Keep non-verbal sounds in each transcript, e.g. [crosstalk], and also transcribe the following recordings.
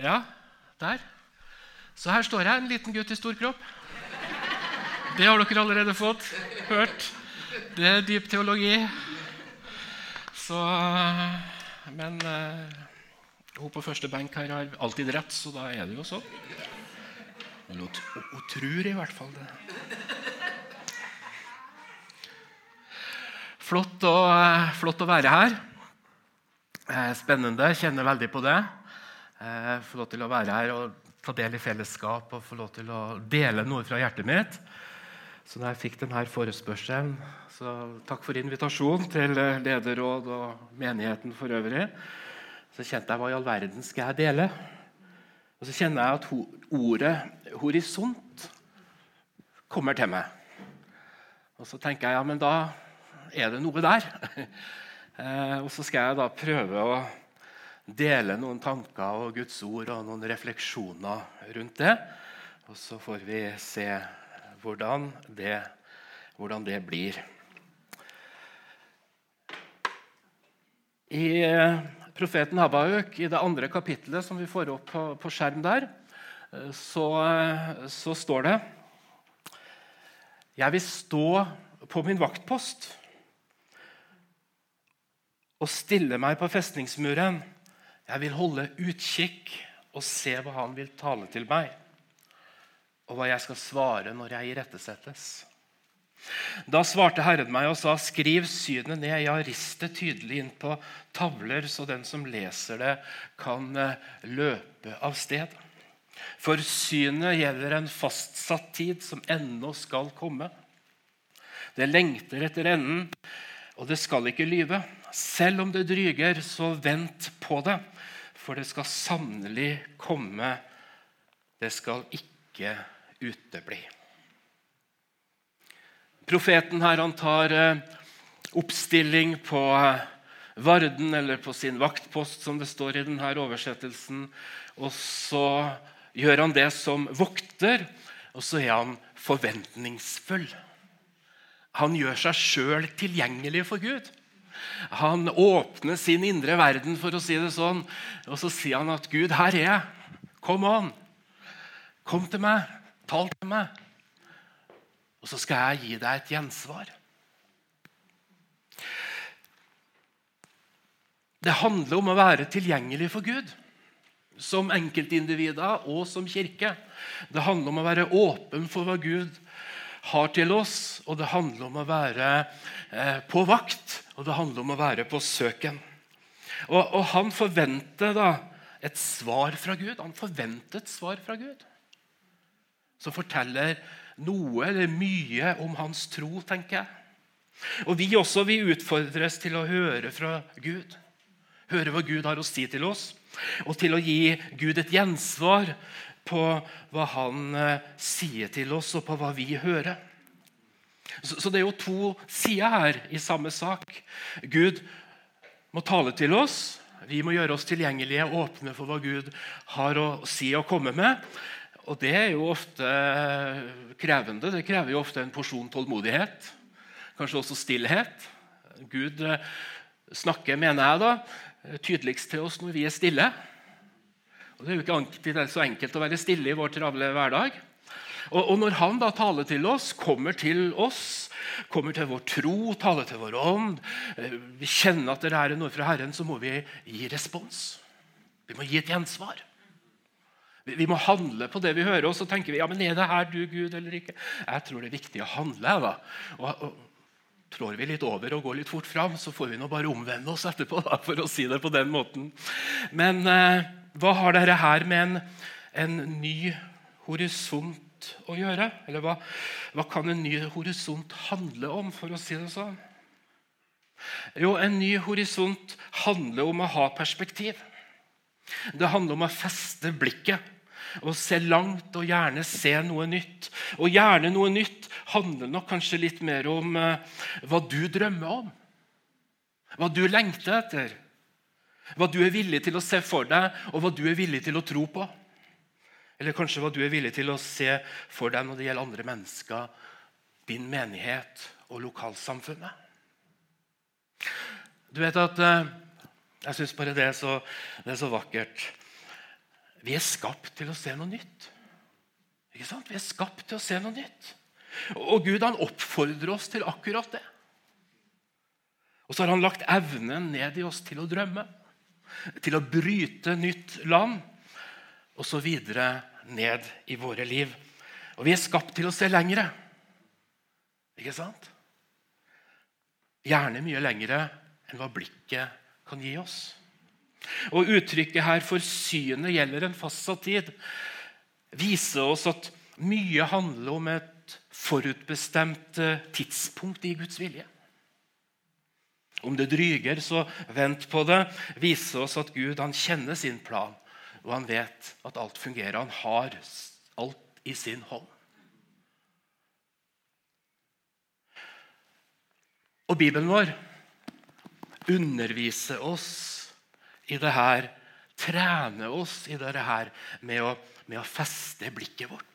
Ja, der. Så her står jeg, en liten gutt i stor kropp. Det har dere allerede fått hørt. Det er dyp teologi. Så Men uh, hun på første benk her har alltid rett, så da er det jo sånn. Hun, hun tror i hvert fall det. Flott å, flott å være her. Eh, spennende. Kjenner veldig på det. Eh, få lov til å være her og ta del i fellesskap og få lov til å dele noe fra hjertet mitt. Så da jeg fikk denne forespørselen, så takk for invitasjonen til lederråd og menigheten for øvrig. Så kjente jeg hva i all verden skal jeg dele? Og så kjenner jeg at ordet 'horisont' kommer til meg. Og så tenker jeg ja, men da er det noe der. [laughs] Eh, og så skal jeg da prøve å dele noen tanker og Guds ord og noen refleksjoner rundt det. Og så får vi se hvordan det, hvordan det blir. I eh, profeten Habauk, i det andre kapittelet som vi får opp på, på skjerm der, eh, så, så står det Jeg vil stå på min vaktpost og stille meg på festningsmuren. Jeg vil holde utkikk og se hva han vil tale til meg, og hva jeg skal svare når jeg irettesettes. Da svarte Herren meg og sa, skriv synet ned. Ja, rist det tydelig inn på tavler, så den som leser det, kan eh, løpe av sted. For synet gjelder en fastsatt tid som ennå skal komme. Det lengter etter enden, og det skal ikke lyve. Selv om det dryger, så vent på det, for det skal sannelig komme. Det skal ikke utebli. Profeten her han tar eh, oppstilling på eh, Varden, eller på sin vaktpost, som det står i denne oversettelsen. Og så gjør han det som vokter, og så er han forventningsfull. Han gjør seg sjøl tilgjengelig for Gud. Han åpner sin indre verden, for å si det sånn, og så sier han at 'Gud, her er jeg. Kom an. Kom til meg. Tal til meg.' Og så skal jeg gi deg et gjensvar. Det handler om å være tilgjengelig for Gud. Som enkeltindivider og som kirke. Det handler om å være åpen for hva Gud har til oss, og det handler om å være eh, på vakt og det handler om å være på søken. Og, og han forventer da et svar fra Gud. Han forventer et svar fra Gud. Som forteller noe eller mye om hans tro, tenker jeg. Og Vi også vi utfordres til å høre fra Gud. Høre hva Gud har å si til oss. Og til å gi Gud et gjensvar på hva han eh, sier til oss, og på hva vi hører. Så, så det er jo to sider her i samme sak. Gud må tale til oss. Vi må gjøre oss tilgjengelige, åpne for hva Gud har å si og komme med. Og det er jo ofte krevende. Det krever jo ofte en porsjon tålmodighet. Kanskje også stillhet. Gud eh, snakker, mener jeg, da, tydeligst til oss når vi er stille. Og Det er jo ikke alltid så enkelt å være stille i vår travle hverdag. Og, og, Når han da taler til oss, kommer til oss, kommer til vår tro, taler til vår ånd, eh, vi kjenner at det er noe fra Herren, så må vi gi respons. Vi må gi et gjensvar. Vi, vi må handle på det vi hører, og så tenker vi ja, men er det her du, Gud, eller ikke? Jeg tror det er viktig å handle. da. Og, og Trår vi litt over og går litt fort fram, så får vi nå bare omvende oss etterpå. Da, for å si det på den måten. Men eh, hva har dere her med en, en ny horisont å gjøre? Eller hva, hva kan en ny horisont handle om, for å si det sånn? Jo, en ny horisont handler om å ha perspektiv. Det handler om å feste blikket og se langt og gjerne se noe nytt. Og gjerne noe nytt handler nok kanskje litt mer om eh, hva du drømmer om. Hva du lengter etter. Hva du er villig til å se for deg, og hva du er villig til å tro på. Eller kanskje hva du er villig til å se for deg når det gjelder andre mennesker, din menighet og lokalsamfunnet. Du vet at eh, Jeg syns bare det er, så, det er så vakkert. Vi er skapt til å se noe nytt. Ikke sant? Vi er skapt til å se noe nytt. Og Gud han oppfordrer oss til akkurat det. Og så har han lagt evnen ned i oss til å drømme, til å bryte nytt land, videre ned i våre liv. Og vi er skapt til å se lengre. Ikke sant? Gjerne mye lengre enn hva blikket kan gi oss. Og Uttrykket her for synet gjelder en fastsatt tid. Viser oss at mye handler om et forutbestemt eh, tidspunkt i Guds vilje. Om det dryger, så vent på det. Viser oss at Gud kjenner sin plan, og han vet at alt fungerer. Han har alt i sin hånd. Og Bibelen vår underviser oss i det her, trener oss i det her med å, med å feste blikket vårt.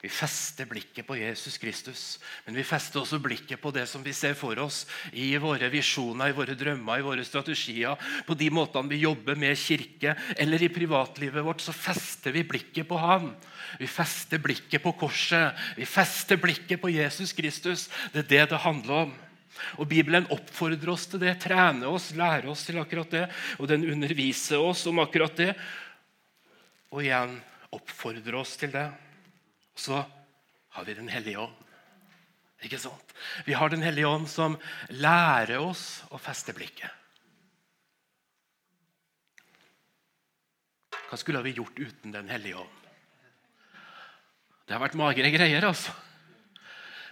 Vi fester blikket på Jesus Kristus, men vi fester også blikket på det som vi ser for oss i våre visjoner, i våre drømmer, i våre strategier. På de måtene vi jobber med kirke eller i privatlivet vårt, så fester vi blikket på Han. Vi fester blikket på korset. Vi fester blikket på Jesus Kristus. Det er det det handler om. Og Bibelen oppfordrer oss til det, trener oss, lærer oss til akkurat det. Og den underviser oss om akkurat det. Og igjen oppfordrer oss til det så har vi Den hellige ånd. Ikke sant? Vi har Den hellige ånd som lærer oss å feste blikket. Hva skulle vi gjort uten Den hellige ånd? Det har vært magre greier, altså.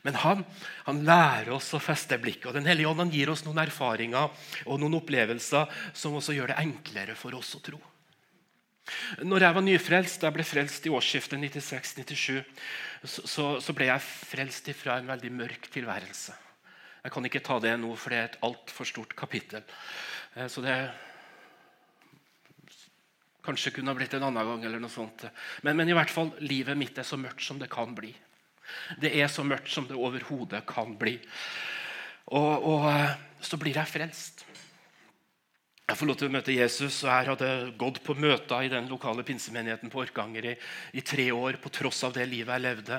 Men han, han, lærer oss å feste blikket. og Den hellige ånd gir oss noen erfaringer og noen opplevelser som også gjør det enklere for oss å tro. Når jeg var nyfrelst, jeg ble frelst i årsskiftet 96-97, så, så, ble jeg frelst fra en veldig mørk tilværelse. Jeg kan ikke ta det nå, for det er et altfor stort kapittel. Eh, så det kanskje kunne ha blitt en annen gang. eller noe sånt. Men, men, i hvert fall, livet mitt er så mørkt som det kan bli. Det er så mørkt som det overhodet kan bli. Og, og eh, så blir jeg frelst. Jeg får lov til å møte Jesus, og jeg hadde gått på møter i den lokale pinsemenigheten på Orkanger i, i, tre år på tross av det livet jeg levde,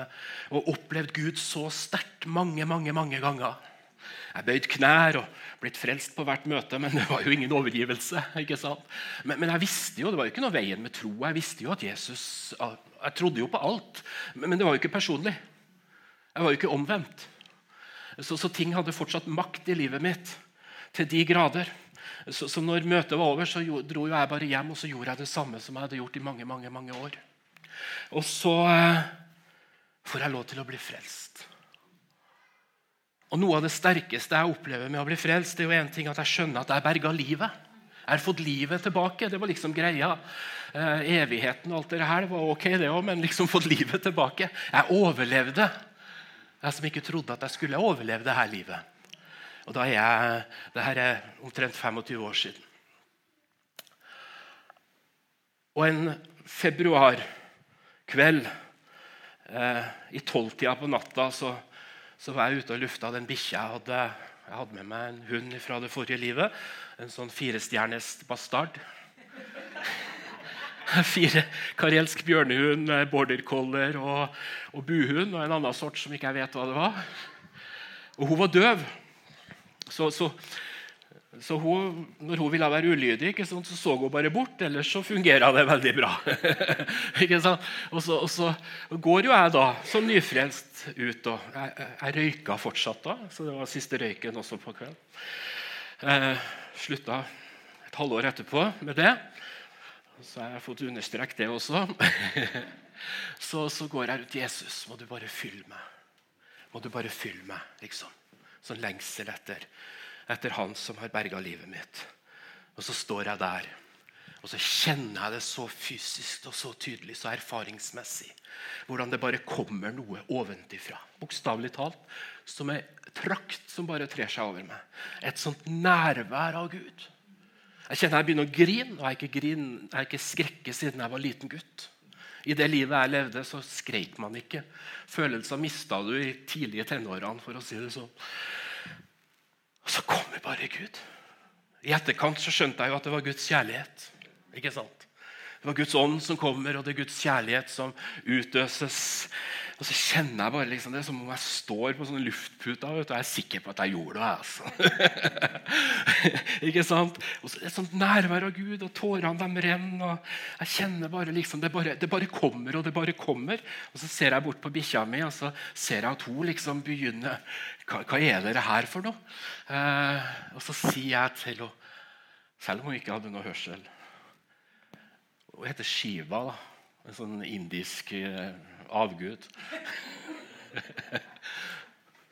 og opplevd Gud så sterkt mange mange, mange ganger. Jeg bøyd knær og blitt frelst på hvert møte, men det var jo ingen overgivelse. ikke sant? Men, men, jeg visste jo, det var jo ikke noe veien med tro. Jeg visste jo at Jesus, jeg trodde jo på alt, men, men det var jo ikke personlig. Jeg var jo ikke omvendt. Så, så ting hadde fortsatt makt i livet mitt til de grader. Så, så når møtet var over, så dro jeg bare hjem og så gjorde jeg det samme som jeg hadde gjort i mange mange, mange år. Og så eh, får jeg lov til å bli frelst. Og Noe av det sterkeste jeg opplever med å bli frelst, det er jo en ting at jeg skjønner at jeg berga livet. Jeg har fått livet tilbake. Det var liksom greia. Eh, evigheten og alt det her var ok, det òg, men liksom fått livet tilbake. Jeg overlevde. Jeg som ikke trodde at jeg skulle overleve det her livet. Og da er jeg, det her er omtrent 25 år siden. Og en februarkveld eh, i tolvtida på natta så, så, var jeg ute og lufta den bikkja jeg hadde. Jeg hadde med meg en hund fra det forrige livet. En sånn firestjernes bastard. [laughs] Fire karelsk bjørnehund med border collar og, og buhund og en annen sort som ikke jeg vet hva det var. Og hun var døv. Så, så, så hun, når hun ville være ulydig, så så hun bare bort. Ellers så fungerer det veldig bra. [laughs] og, så, og, så, går jo jeg da som nyfrelst ut. og Jeg, jeg røyka fortsatt da, så det var siste røyken også på kvelden. Eh, slutta et halvår etterpå med det. Så har jeg fått understreket det også. [laughs] så, så går jeg ut. Jesus, må du bare fylle meg. Må du bare fylle meg, liksom sånn lengsel etter, etter Han som har berga livet mitt. Og så står jeg der, og så kjenner jeg det så fysisk og så tydelig, så erfaringsmessig. Hvordan det bare kommer noe ovenfra. Bokstavelig talt. Som ei trakt som bare trer seg over meg. Et sånt nærvær av Gud. Jeg kjenner jeg begynner å grine, og jeg er ikke skrekket siden jeg var liten gutt. I det livet jeg levde, så skreik man ikke. Følelser mista du i tidlige tenårene, for å si det sånn. Og så kommer bare Gud. I etterkant så skjønte jeg jo at det var Guds kjærlighet. Ikke sant? Det var Guds ånd som kommer, og det er Guds kjærlighet som utøses. Og så kjenner jeg bare liksom, Det som om jeg står på sånne luftputer og jeg er sikker på at jeg gjorde det. altså. [laughs] ikke sant? Og så er det et sånt nærvær av Gud, og tårene de renner. og Jeg kjenner bare liksom, det bare, det bare kommer og det bare kommer. Og Så ser jeg bort på bikkja mi og så ser jeg at hun liksom begynner Hva, hva er det her for noe? Eh, og så sier jeg til henne, selv om hun ikke hadde noe hørsel hun heter Shiva. da. En sånn indisk eh, avgud. [laughs]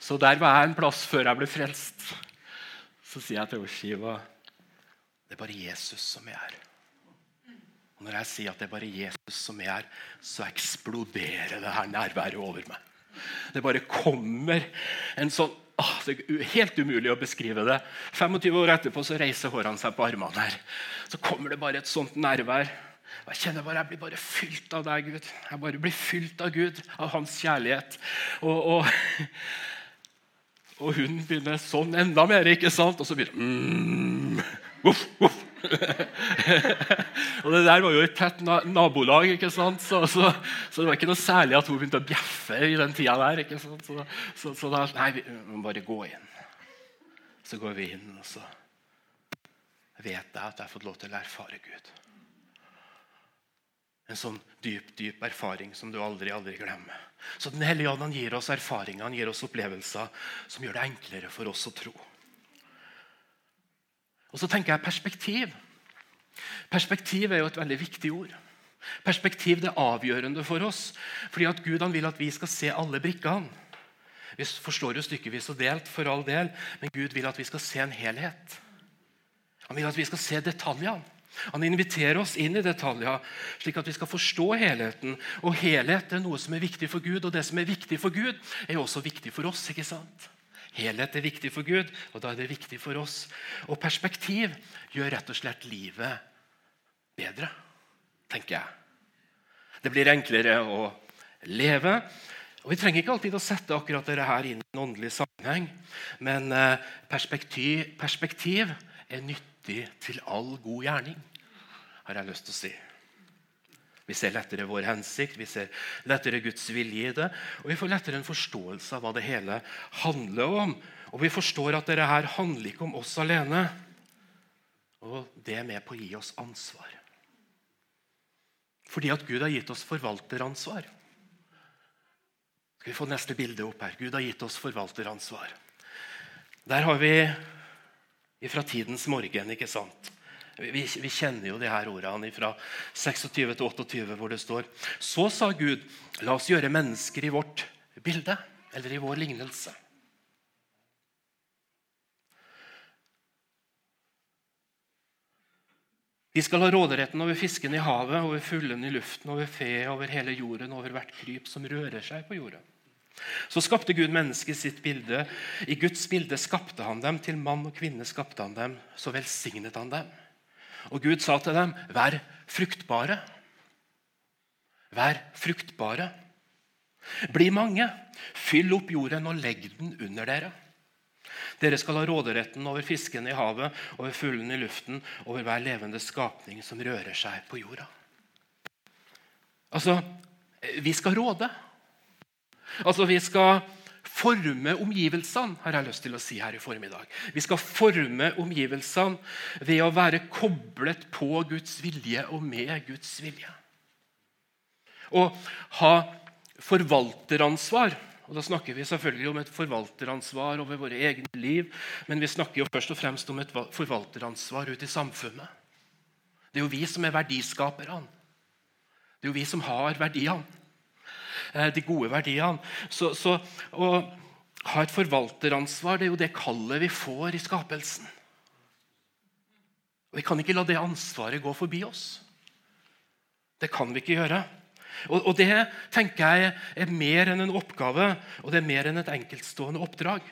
Så der var jeg en plass før jeg ble frelst. Så sier jeg til Shiva det er bare Jesus som er her. Og Når jeg sier at det er bare Jesus som er her, så eksploderer det her nærværet over meg. Det bare kommer en sånn ah, Det er helt umulig å beskrive det. 25 år etterpå så reiser hårene seg på armene her. Så kommer det bare et sånt nærvær. Og Jeg kjenner bare, jeg blir bare fylt av deg, Gud. Jeg bare blir fylt av Gud, av hans kjærlighet. Og, og, og hun begynner sånn enda mer, ikke sant? Og så begynner mm, uff, uff. [laughs] og Det der var jo et tett nabolag, ikke sant? Så, så, så, det var ikke noe særlig at hun begynte å bjeffe i den tida der. ikke sant? Så, så da Nei, vi må bare gå inn. Så går vi inn, og så vet jeg at jeg har fått lov til å erfare Gud. En sånn dyp dyp erfaring som du aldri aldri glemmer. Så Den hellige ånd gir oss erfaringer, han gir oss opplevelser som gjør det enklere for oss å tro. Og så tenker jeg perspektiv. Perspektiv er jo et veldig viktig ord. Perspektiv det er avgjørende for oss. fordi at Gud han vil at vi skal se alle brikkene. Vi forstår jo stykkevis og delt, for all del, men Gud vil at vi skal se en helhet. Han vil at vi skal se detaljene. Han inviterer oss inn i detaljer, slik at vi skal forstå helheten. Og helhet er noe som er viktig for Gud, og det som er viktig for Gud, er også viktig for oss. ikke sant? Helhet er viktig for Gud, og da er det viktig for oss. Og perspektiv gjør rett og slett livet bedre, tenker jeg. Det blir enklere å leve. Og Vi trenger ikke alltid å sette akkurat dette her inn i en åndelig sammenheng, men eh, perspektiv, perspektiv er nyttig til all god gjerning har jeg lyst til å si. Vi ser lettere vår hensikt, vi ser lettere Guds vilje i det. Og vi får lettere en forståelse av hva det hele handler om. Og vi forstår at dette her handler ikke om oss alene. Og det er med på å gi oss ansvar. Fordi at Gud har gitt oss forvalteransvar. Skal vi få neste bilde opp her? Gud har gitt oss forvalteransvar. Der har vi fra tidens morgen, ikke sant? Vi, vi, kjenner jo de her ordene fra 26 til 28, hvor det står Så sa Gud, la oss gjøre mennesker i vårt bilde, eller i vår lignelse. De skal ha råderetten over fisken i havet, over fuglene i luften, over fe, over hele jorden, over hvert kryp som rører seg på jorden. Så skapte Gud mennesket i sitt bilde. I Guds bilde skapte han dem. Til mann og kvinne skapte han dem. Så velsignet han dem. Og Gud sa til dem, 'Vær fruktbare'. Vær fruktbare. Bli mange. Fyll opp jorden og legg den under dere. Dere skal ha råderetten over fiskene i havet, over fuglene i luften, over hver levende skapning som rører seg på jorda. Altså, vi skal råde. Altså, Vi skal forme omgivelsene, har jeg lyst til å si her i formiddag. Vi skal forme omgivelsene ved å være koblet på Guds vilje og med Guds vilje. Å ha forvalteransvar. Og Da snakker vi selvfølgelig om et forvalteransvar over våre egne liv, men vi snakker jo først og fremst om et forvalteransvar ute i samfunnet. Det er jo vi som er verdiskaperne. Det er jo vi som har verdiene. Eh, de gode verdiene. Så, så å ha et forvalteransvar det er jo det kallet vi får i skapelsen. Vi kan ikke la det ansvaret gå forbi oss. Det kan vi ikke gjøre. Og, og Det tenker jeg er mer enn en oppgave, og det er mer enn et enkeltstående oppdrag.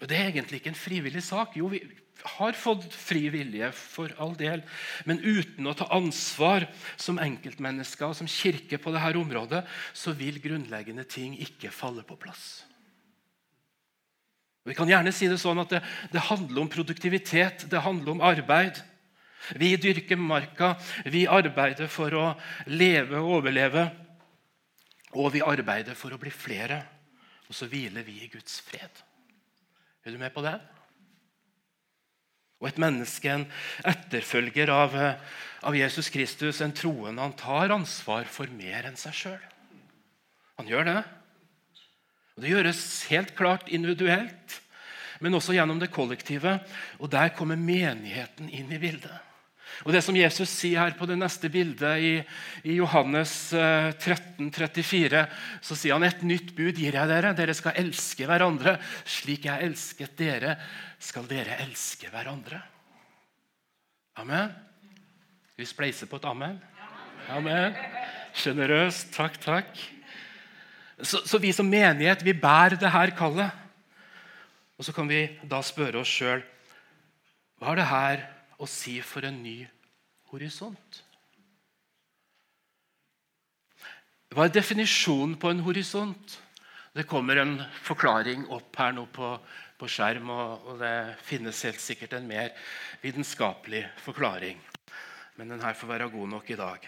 Og Det er egentlig ikke en frivillig sak. Jo, vi, har fått fri vilje, for all del, men uten å ta ansvar som enkeltmennesker og som kirke på dette området, så vil grunnleggende ting ikke falle på plass. Vi kan gjerne si det sånn at det, det handler om produktivitet, det handler om arbeid. Vi dyrker marka, vi arbeider for å leve og overleve. Og vi arbeider for å bli flere. Og så hviler vi i Guds fred. Er du med på det? Og et menneske, en etterfølger av, av Jesus Kristus, en troende, han tar ansvar for mer enn seg sjøl. Han gjør det. Og Det gjøres helt klart individuelt, men også gjennom det kollektive. Og Der kommer menigheten inn i bildet. Og Det som Jesus sier her på det neste bildet, i, i Johannes 13, eh, 34, så sier han et nytt bud gir jeg dere. Dere skal elske hverandre. Slik jeg elsket dere, skal dere elske hverandre. Amen. Vi spleise på et amen? Amen. Sjenerøst. Takk, takk. Så, så, vi som menighet vi bærer det her kallet. Og så kan vi da spørre oss sjøl hva er det her å si for en ny horisont? Hva er definisjonen på en horisont? Det kommer en forklaring opp her nå på, på skjerm, og, og, det finnes helt sikkert en mer vitenskapelig forklaring. Men den her får være god nok i dag.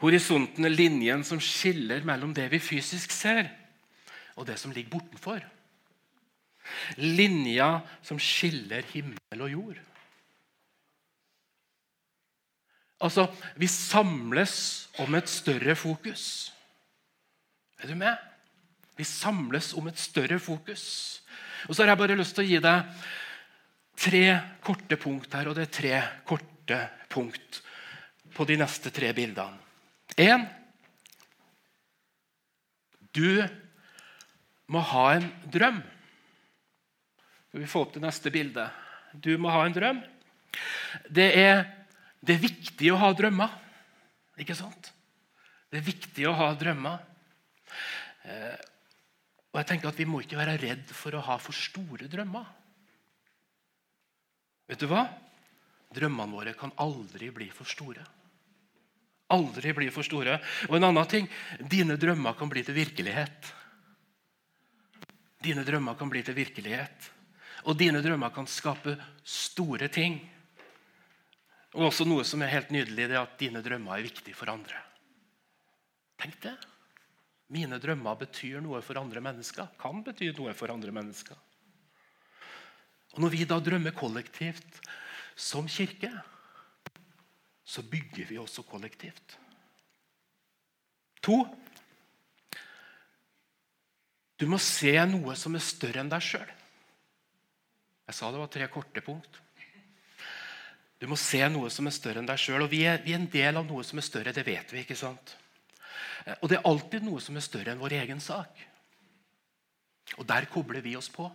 Horisonten er linjen som skiller mellom det vi fysisk ser, og det som ligger bortenfor. Linja som skiller himmel og jord. Altså, vi samles om et større fokus. Er du med? Vi samles om et større fokus. Og så har jeg bare lyst til å gi deg tre korte punkt her, og det er tre korte punkt på de neste tre bildene. Én Du må ha en drøm. Skal vi få opp det neste bildet? Du må ha en drøm. Det er, det er viktig å ha drømmer, ikke sant? Det er viktig å ha drømmer. Eh, og jeg tenker at Vi må ikke være redd for å ha for store drømmer. Vet du hva? Drømmene våre kan aldri bli for store. Aldri bli for store. Og en annen ting dine drømmer kan bli til virkelighet. Dine drømmer kan bli til virkelighet. Og dine drømmer kan skape store ting. Og også noe som er helt nydelig, det er at dine drømmer er viktige for andre. Tenk det. Mine drømmer betyr noe for andre mennesker. Kan bety noe for andre mennesker. Og Når vi da drømmer kollektivt som kirke, så bygger vi også kollektivt. To Du må se noe som er større enn deg sjøl. Jeg sa det var tre korte punkt. Du må se noe som er større enn deg sjøl. Vi, vi, er en del av noe som er større. Det vet vi. ikke sant? Eh, og det er alltid noe som er større enn vår egen sak. Og der kobler vi oss på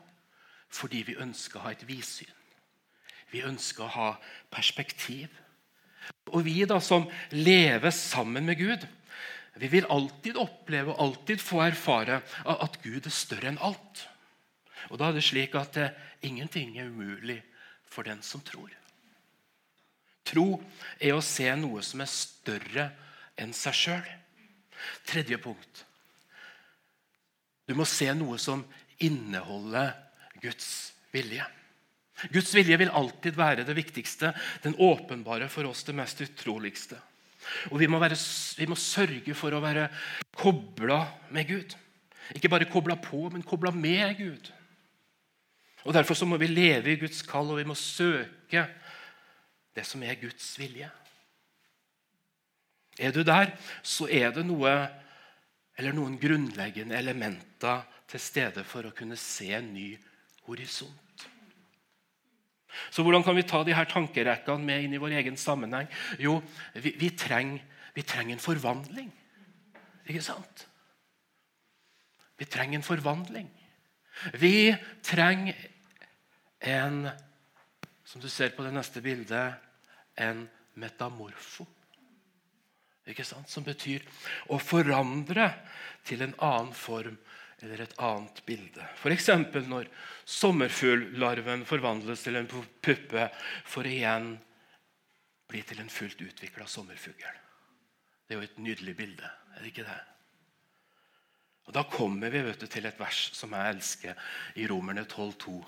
fordi vi ønsker å ha et vidsyn. Vi ønsker å ha perspektiv. Og vi da som lever sammen med Gud, vi vil alltid oppleve og alltid få erfare at Gud er større enn alt. Og da er det slik at det, ingenting er umulig for den som tror. Tro er å se noe som er større enn seg sjøl. Tredje punkt. Du må se noe som inneholder Guds vilje. Guds vilje vil alltid være det viktigste, den åpenbare for oss det mest utroligste. Og vi må, være, vi må sørge for å være kobla med Gud. Ikke bare kobla på, men kobla med Gud. Og Derfor så må vi leve i Guds kall, og vi må søke det som er Guds vilje. Er du der, så er det noe, eller noen grunnleggende elementer til stede for å kunne se en ny horisont. Så Hvordan kan vi ta de her tankerekkene med inn i vår egen sammenheng? Jo, vi, vi, trenger, vi trenger en forvandling. Ikke sant? Vi trenger en forvandling. Vi trenger en Som du ser på det neste bildet en metamorfo ikke sant? som betyr å forandre til en annen form eller et annet bilde. F.eks. når sommerfugllarven forvandles til en puppe for igjen bli til en fullt utvikla sommerfugl. Det er jo et nydelig bilde, er det ikke det? Og Da kommer vi du, til et vers som jeg elsker, i Romerne 12,2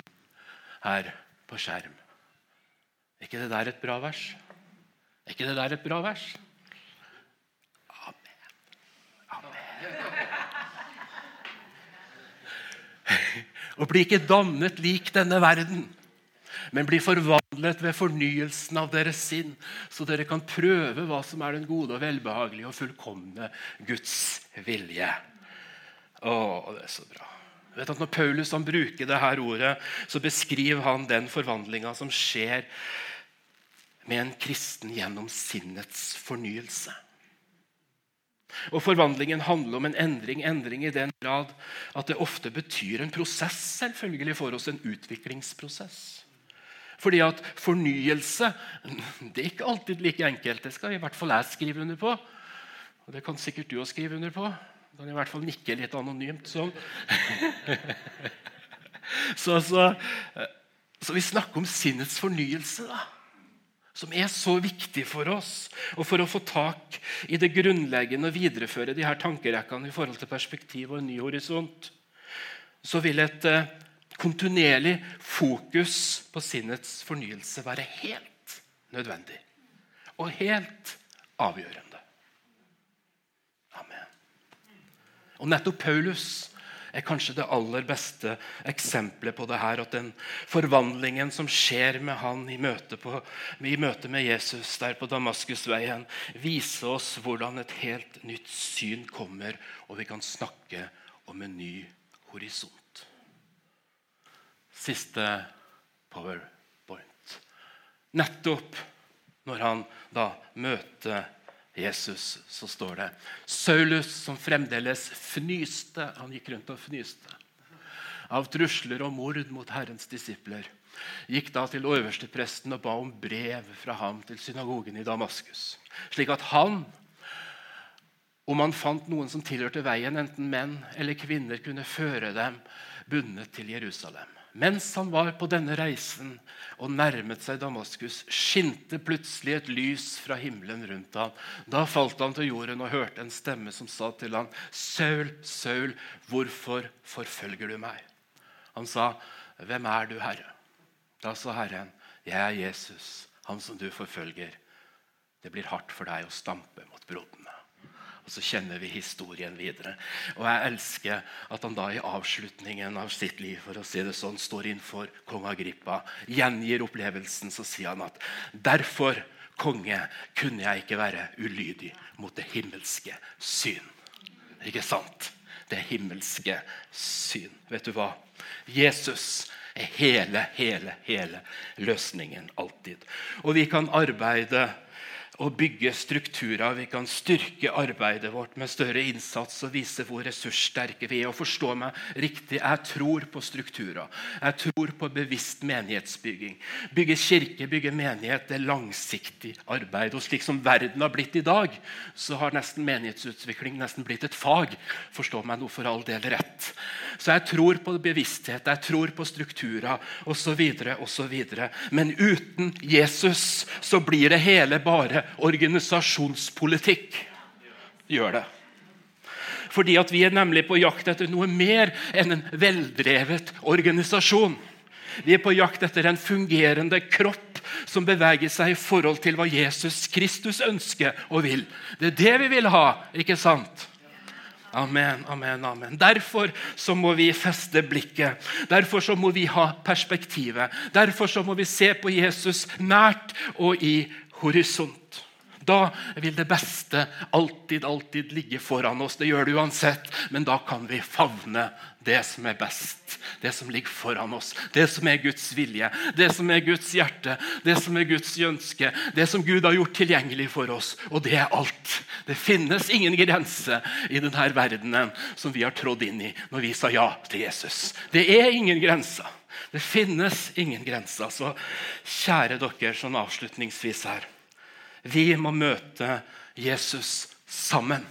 her på skjerm. Er ikke det der et bra vers? Er ikke det der et bra vers? Amen. Amen. Og bli ikke dannet lik denne verden, men bli forvandlet ved fornyelsen av deres sinn, så dere kan prøve hva som er den gode og velbehagelige og fullkomne Guds vilje. Å, det er så bra. Vet at Når Paulus han bruker dette ordet, så beskriver han den forvandlinga som skjer med en kristen gjennom sinnets fornyelse. Og Forvandlingen handler om en endring, endring i den grad at det ofte betyr en prosess selvfølgelig for oss, en utviklingsprosess. Fordi at fornyelse [laughs] det er ikke alltid like enkelt. Det skal i hvert fall jeg skrive under på. Og det kan sikkert du òg skrive under på. Du kan i hvert fall nikke litt anonymt sånn. [laughs] så, så, så vi snakker om sinnets fornyelse. da som er så viktig for oss. Og for å få tak i det grunnleggende og videreføre de her tankerekkene i forhold til perspektiv og en ny horisont, så vil et eh, kontinuerlig fokus på sinnets fornyelse være helt nødvendig og helt avgjørende. Amen. Og nettopp Paulus er kanskje det aller beste eksempelet på det her. At den forvandlingen som skjer med han i møte, på, i møte med Jesus der på Damaskusveien, viser oss hvordan et helt nytt syn kommer, og vi kan snakke om en ny horisont. Siste powerpoint. Nettopp når han da møter Jesus, så står det Saulus, som fremdeles fnyste Han gikk rundt og fnyste av trusler og mord mot Herrens disipler. Gikk da til øverstepresten og ba om brev fra ham til synagogen i Damaskus. Slik at han, om han fant noen som tilhørte veien, enten menn eller kvinner, kunne føre dem bundet til Jerusalem. Mens han var på denne reisen og nærmet seg Damaskus, skinte plutselig et lys fra himmelen rundt ham. Da falt han til jorden og hørte en stemme som sa til ham, 'Saul, Saul, hvorfor forfølger du meg?' Han sa, 'Hvem er du, Herre?' Da sa Herren, 'Jeg er Jesus, han som du forfølger.' Det blir hardt for deg å stampe mot brodene. Og så kjenner vi historien videre. Og jeg elsker at han da i avslutningen av sitt liv for å si det sånn, står innenfor kong Agrippa, gjengir opplevelsen, så sier han at derfor, konge, kunne jeg ikke være ulydig mot det himmelske syn. Ikke sant? Det himmelske syn. Vet du hva? Jesus er hele, hele, hele løsningen alltid. Og vi kan arbeide å bygge strukturer. Vi kan styrke arbeidet vårt med større innsats og vise hvor ressurssterke vi er. Og forstå meg riktig, Jeg tror på strukturer. Jeg tror på bevisst menighetsbygging. Bygge kirke, bygge menighet, det er langsiktig arbeid. Og slik som verden har blitt i dag, så har nesten menighetsutvikling nesten blitt et fag. Forstå meg nå for all del rett. Så jeg tror på bevissthet, jeg tror på strukturer osv. osv. Men uten Jesus så blir det hele bare organisasjonspolitikk. Gjør det. Fordi at Vi er nemlig på jakt etter noe mer enn en veldrevet organisasjon. Vi er på jakt etter en fungerende kropp som beveger seg i forhold til hva Jesus Kristus ønsker og vil. Det er det vi vil ha, ikke sant? Amen, amen, amen. Derfor så må vi feste blikket. Derfor så må vi ha perspektivet. Derfor så må vi se på Jesus nært og i horisont. Da vil det beste alltid, alltid ligge foran oss. Det gjør det uansett, men da kan vi favne det som er best. Det som ligger foran oss. Det som er Guds vilje, det som er Guds hjerte, det som er Guds ønske. Det som Gud har gjort tilgjengelig for oss. Og det er alt. Det finnes ingen grense i denne verdenen som vi har trådt inn i når vi sa ja til Jesus. Det er ingen grenser. Det finnes ingen grenser. Så kjære dere, sånn avslutningsvis her. Vi må møte Jesus sammen.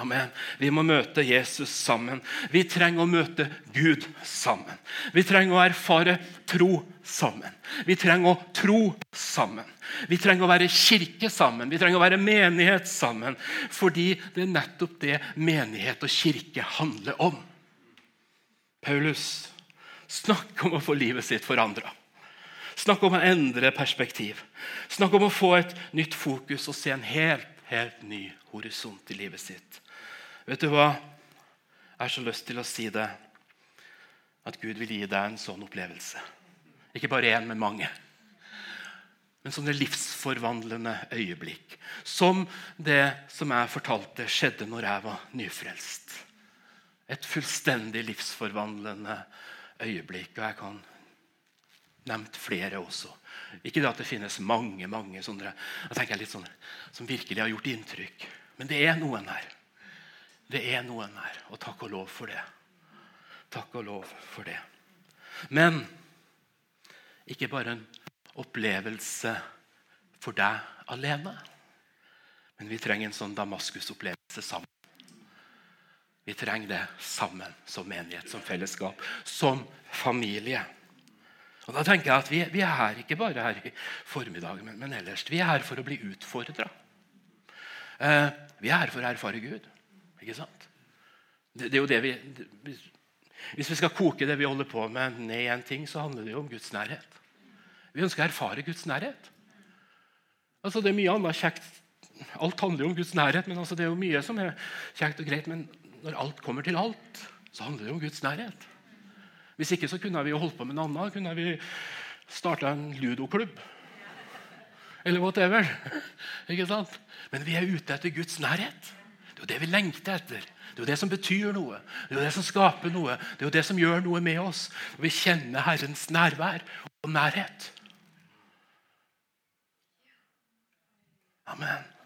Amen. Vi må møte Jesus sammen. Vi trenger å møte Gud sammen. Vi trenger å erfare tro sammen. Vi trenger å tro sammen. Vi trenger å være kirke sammen. Vi trenger å være menighet sammen. Fordi det er nettopp det menighet og kirke handler om. Paulus snakker om å få livet sitt forandra. Snakk om å endre perspektiv. Snakk om å få et nytt fokus og se en helt, helt ny horisont i livet sitt. Vet du hva? Jeg har så lyst til å si det. At Gud vil gi deg en sånn opplevelse. Ikke bare én, men mange. Men sånne livsforvandlende øyeblikk. Som det som jeg fortalte skjedde når jeg var nyfrelst. Et fullstendig livsforvandlende øyeblikk. Og jeg kan nevnt flere også. Ikke det at det finnes mange mange sånne, jeg tenker litt sånne, som virkelig har gjort inntrykk. Men det er noen her. Det er noen her, og takk og lov for det. Takk og lov for det. Men ikke bare en opplevelse for deg alene. Men vi trenger en sånn Damaskus-opplevelse sammen. Vi trenger det sammen som menighet, som fellesskap, som familie. Og da tenker jeg at Vi, vi er her ikke bare her i formiddag, men, men, ellers. Vi er her for å bli utfordra. Eh, vi er her for å erfare Gud. Ikke sant? Det, det er jo det vi, det, Hvis vi skal koke det vi holder på med, ned i en ting, så handler det jo om Guds nærhet. Vi ønsker å erfare Guds nærhet. Altså, det er mye annet kjekt. Alt handler jo om Guds nærhet, men altså, det er jo mye som er kjekt og greit. Men når alt kommer til alt, så handler det om Guds nærhet. Hvis ikke så kunne vi jo holdt på med noe annet. Kunne vi starta en ludoklubb. Eller whatever. Ikke sant? Men vi er ute etter Guds nærhet. Det er jo det vi lengter etter. Det er jo det som betyr noe. Det er jo det som skaper noe. Det er jo det som gjør noe med oss. Vi kjenner Herrens nærvær og nærhet. Amen.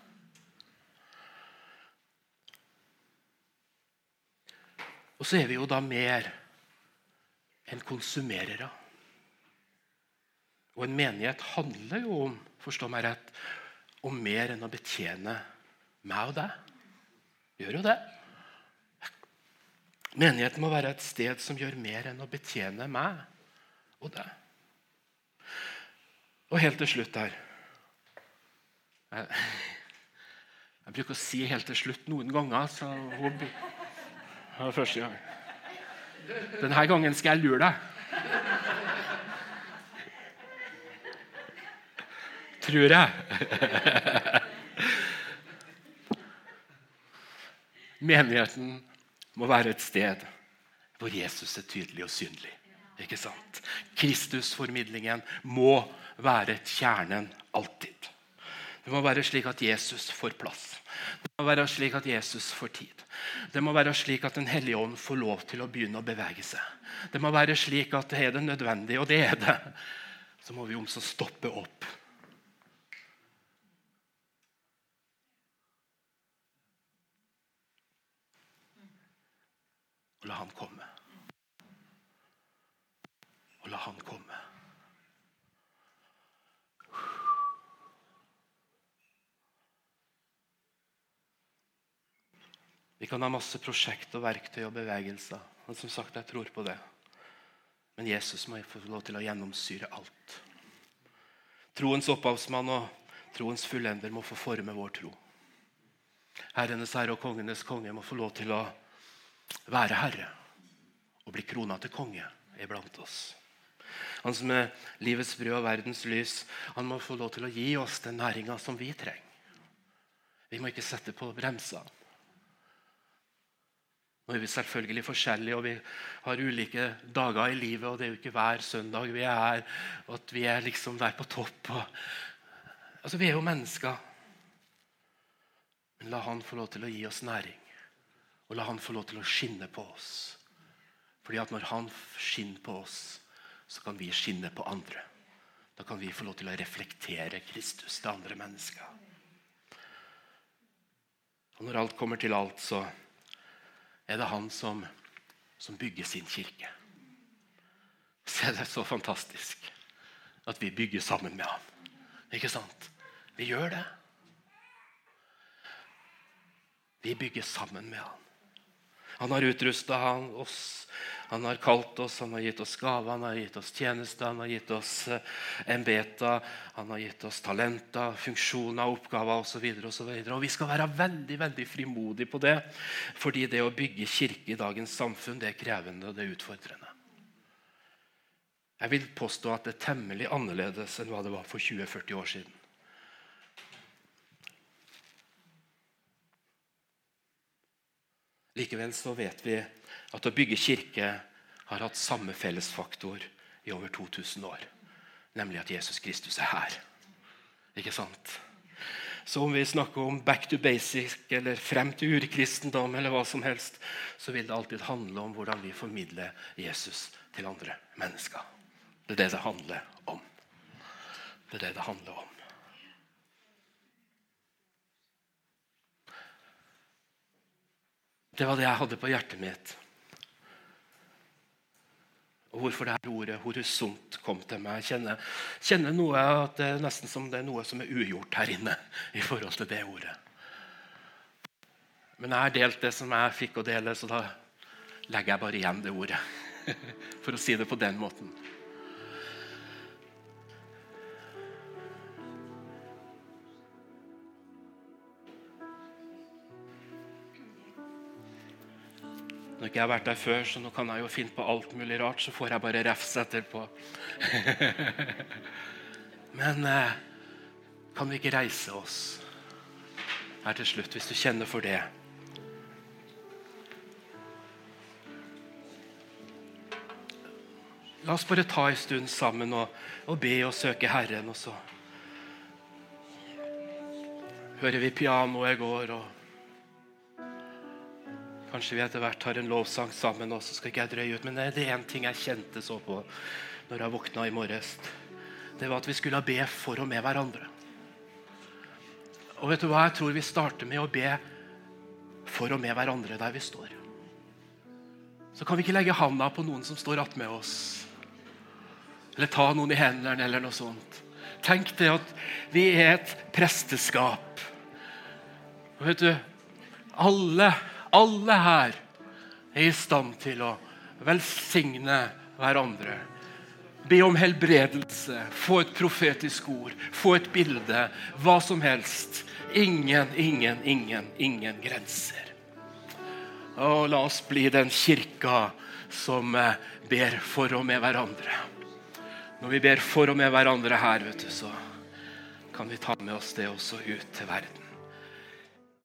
Og så er vi jo da mer enn konsumerere. Og en menighet handler jo om forstå meg rett, om mer enn å betjene meg og deg. Gjør jo det. Menigheten må være et sted som gjør mer enn å betjene meg og deg. Og helt til slutt her jeg, jeg bruker å si helt til slutt noen ganger. så hun, det var første gang. Denne gangen skal jeg lure deg. Tror jeg. Menigheten må være et sted hvor Jesus er tydelig og synlig. Ikke sant? Kristusformidlingen må være kjernen alltid. Det må være slik at Jesus får plass. Det må være slik at Jesus får tid. Det må være slik at Den hellige ånd får lov til å begynne å bevege seg. Det må være slik at det er det nødvendig, og det er det. Så må vi omså stoppe opp. Og la han komme. Og la han komme. Vi kan ha masse prosjekt og verktøy og bevegelser. Men som sagt, jeg tror på det. Men Jesus må få lov til å gjennomsyre alt. Troens opphavsmann og troens fullender må få forme vår tro. Herrenes herre og kongenes konge må få lov til å være herre og bli krona til konge iblant oss. Han som er livets brød og verdens lys, han må få lov til å gi oss den næringa som vi trenger. Vi må ikke sette på bremsene. Nå er vi selvfølgelig forskjellige, og vi har ulike dager i livet. og Det er jo ikke hver søndag vi er her, og at vi er liksom der på topp. Og, altså, Vi er jo mennesker. Men la Han få lov til å gi oss næring. Og la Han få lov til å skinne på oss. Fordi at når Han skinner på oss, så kan vi skinne på andre. Da kan vi få lov til å reflektere Kristus til andre mennesker. Og når alt kommer til alt, så er det han som, som bygger sin kirke. Se, det er så fantastisk at vi bygger sammen med ham. Ikke sant? Vi gjør det. Vi bygger sammen med ham. Han har utrusta oss han har kalt oss, han har gitt oss gaver, han har gitt oss tjenester, han har gitt oss embeta, embeter, han har gitt oss talenter, funksjoner, oppgaver osv. Og, så og vi skal være veldig veldig frimodige på det, fordi det å bygge kirke i dagens samfunn det er krevende og det er utfordrende. Jeg vil påstå at det er temmelig annerledes enn hva det var for 20-40 år siden. Likevel så vet vi at å bygge kirke har hatt samme fellesfaktor i over 2000 år. Nemlig at Jesus Kristus er her. Ikke sant? Så om vi snakker om back to basic eller frem til urkristendom, eller hva som helst, så vil det alltid handle om hvordan vi formidler Jesus til andre mennesker. Det er det det handler om. Det er det det handler om. Det var det jeg hadde på hjertet mitt. Og hvorfor det her ordet horisont kom til meg. Jeg kjenner, kjenner noe at det er nesten som det er noe som er ugjort her inne i forhold til det ordet. Men jeg har delt det som jeg fikk å dele, så da legger jeg bare igjen det ordet. [laughs] For å si det på den måten. Ikke jeg har vært der før, så nå kan jeg jo finne på alt mulig rart. Så får jeg bare refs etterpå. [laughs] Men eh, kan vi ikke reise oss her til slutt, hvis du kjenner for det? La oss bare ta en stund sammen og, og be og søke Herren. Og så hører vi pianoet går. og Kanskje vi etter hvert har en lovsang sammen også, skal ikke jeg drøye ut. Men det er én ting jeg kjente så på når jeg våkna i morges. Det var at vi skulle be for og med hverandre. Og vet du hva? Jeg tror vi starter med å be for og med hverandre der vi står. Så kan vi ikke legge handa på noen som står attmed oss. Eller ta noen i hendene eller noe sånt. Tenk det at vi er et presteskap. Og vet du, alle alle her er i stand til å velsigne hverandre. Be om helbredelse, få et profetisk ord, få et bilde. Hva som helst. Ingen, ingen, ingen, ingen grenser. Og la oss bli den kirka som eh, ber for og med hverandre. Når vi ber for og med hverandre her, vet du, så kan vi ta med oss det også ut til verden.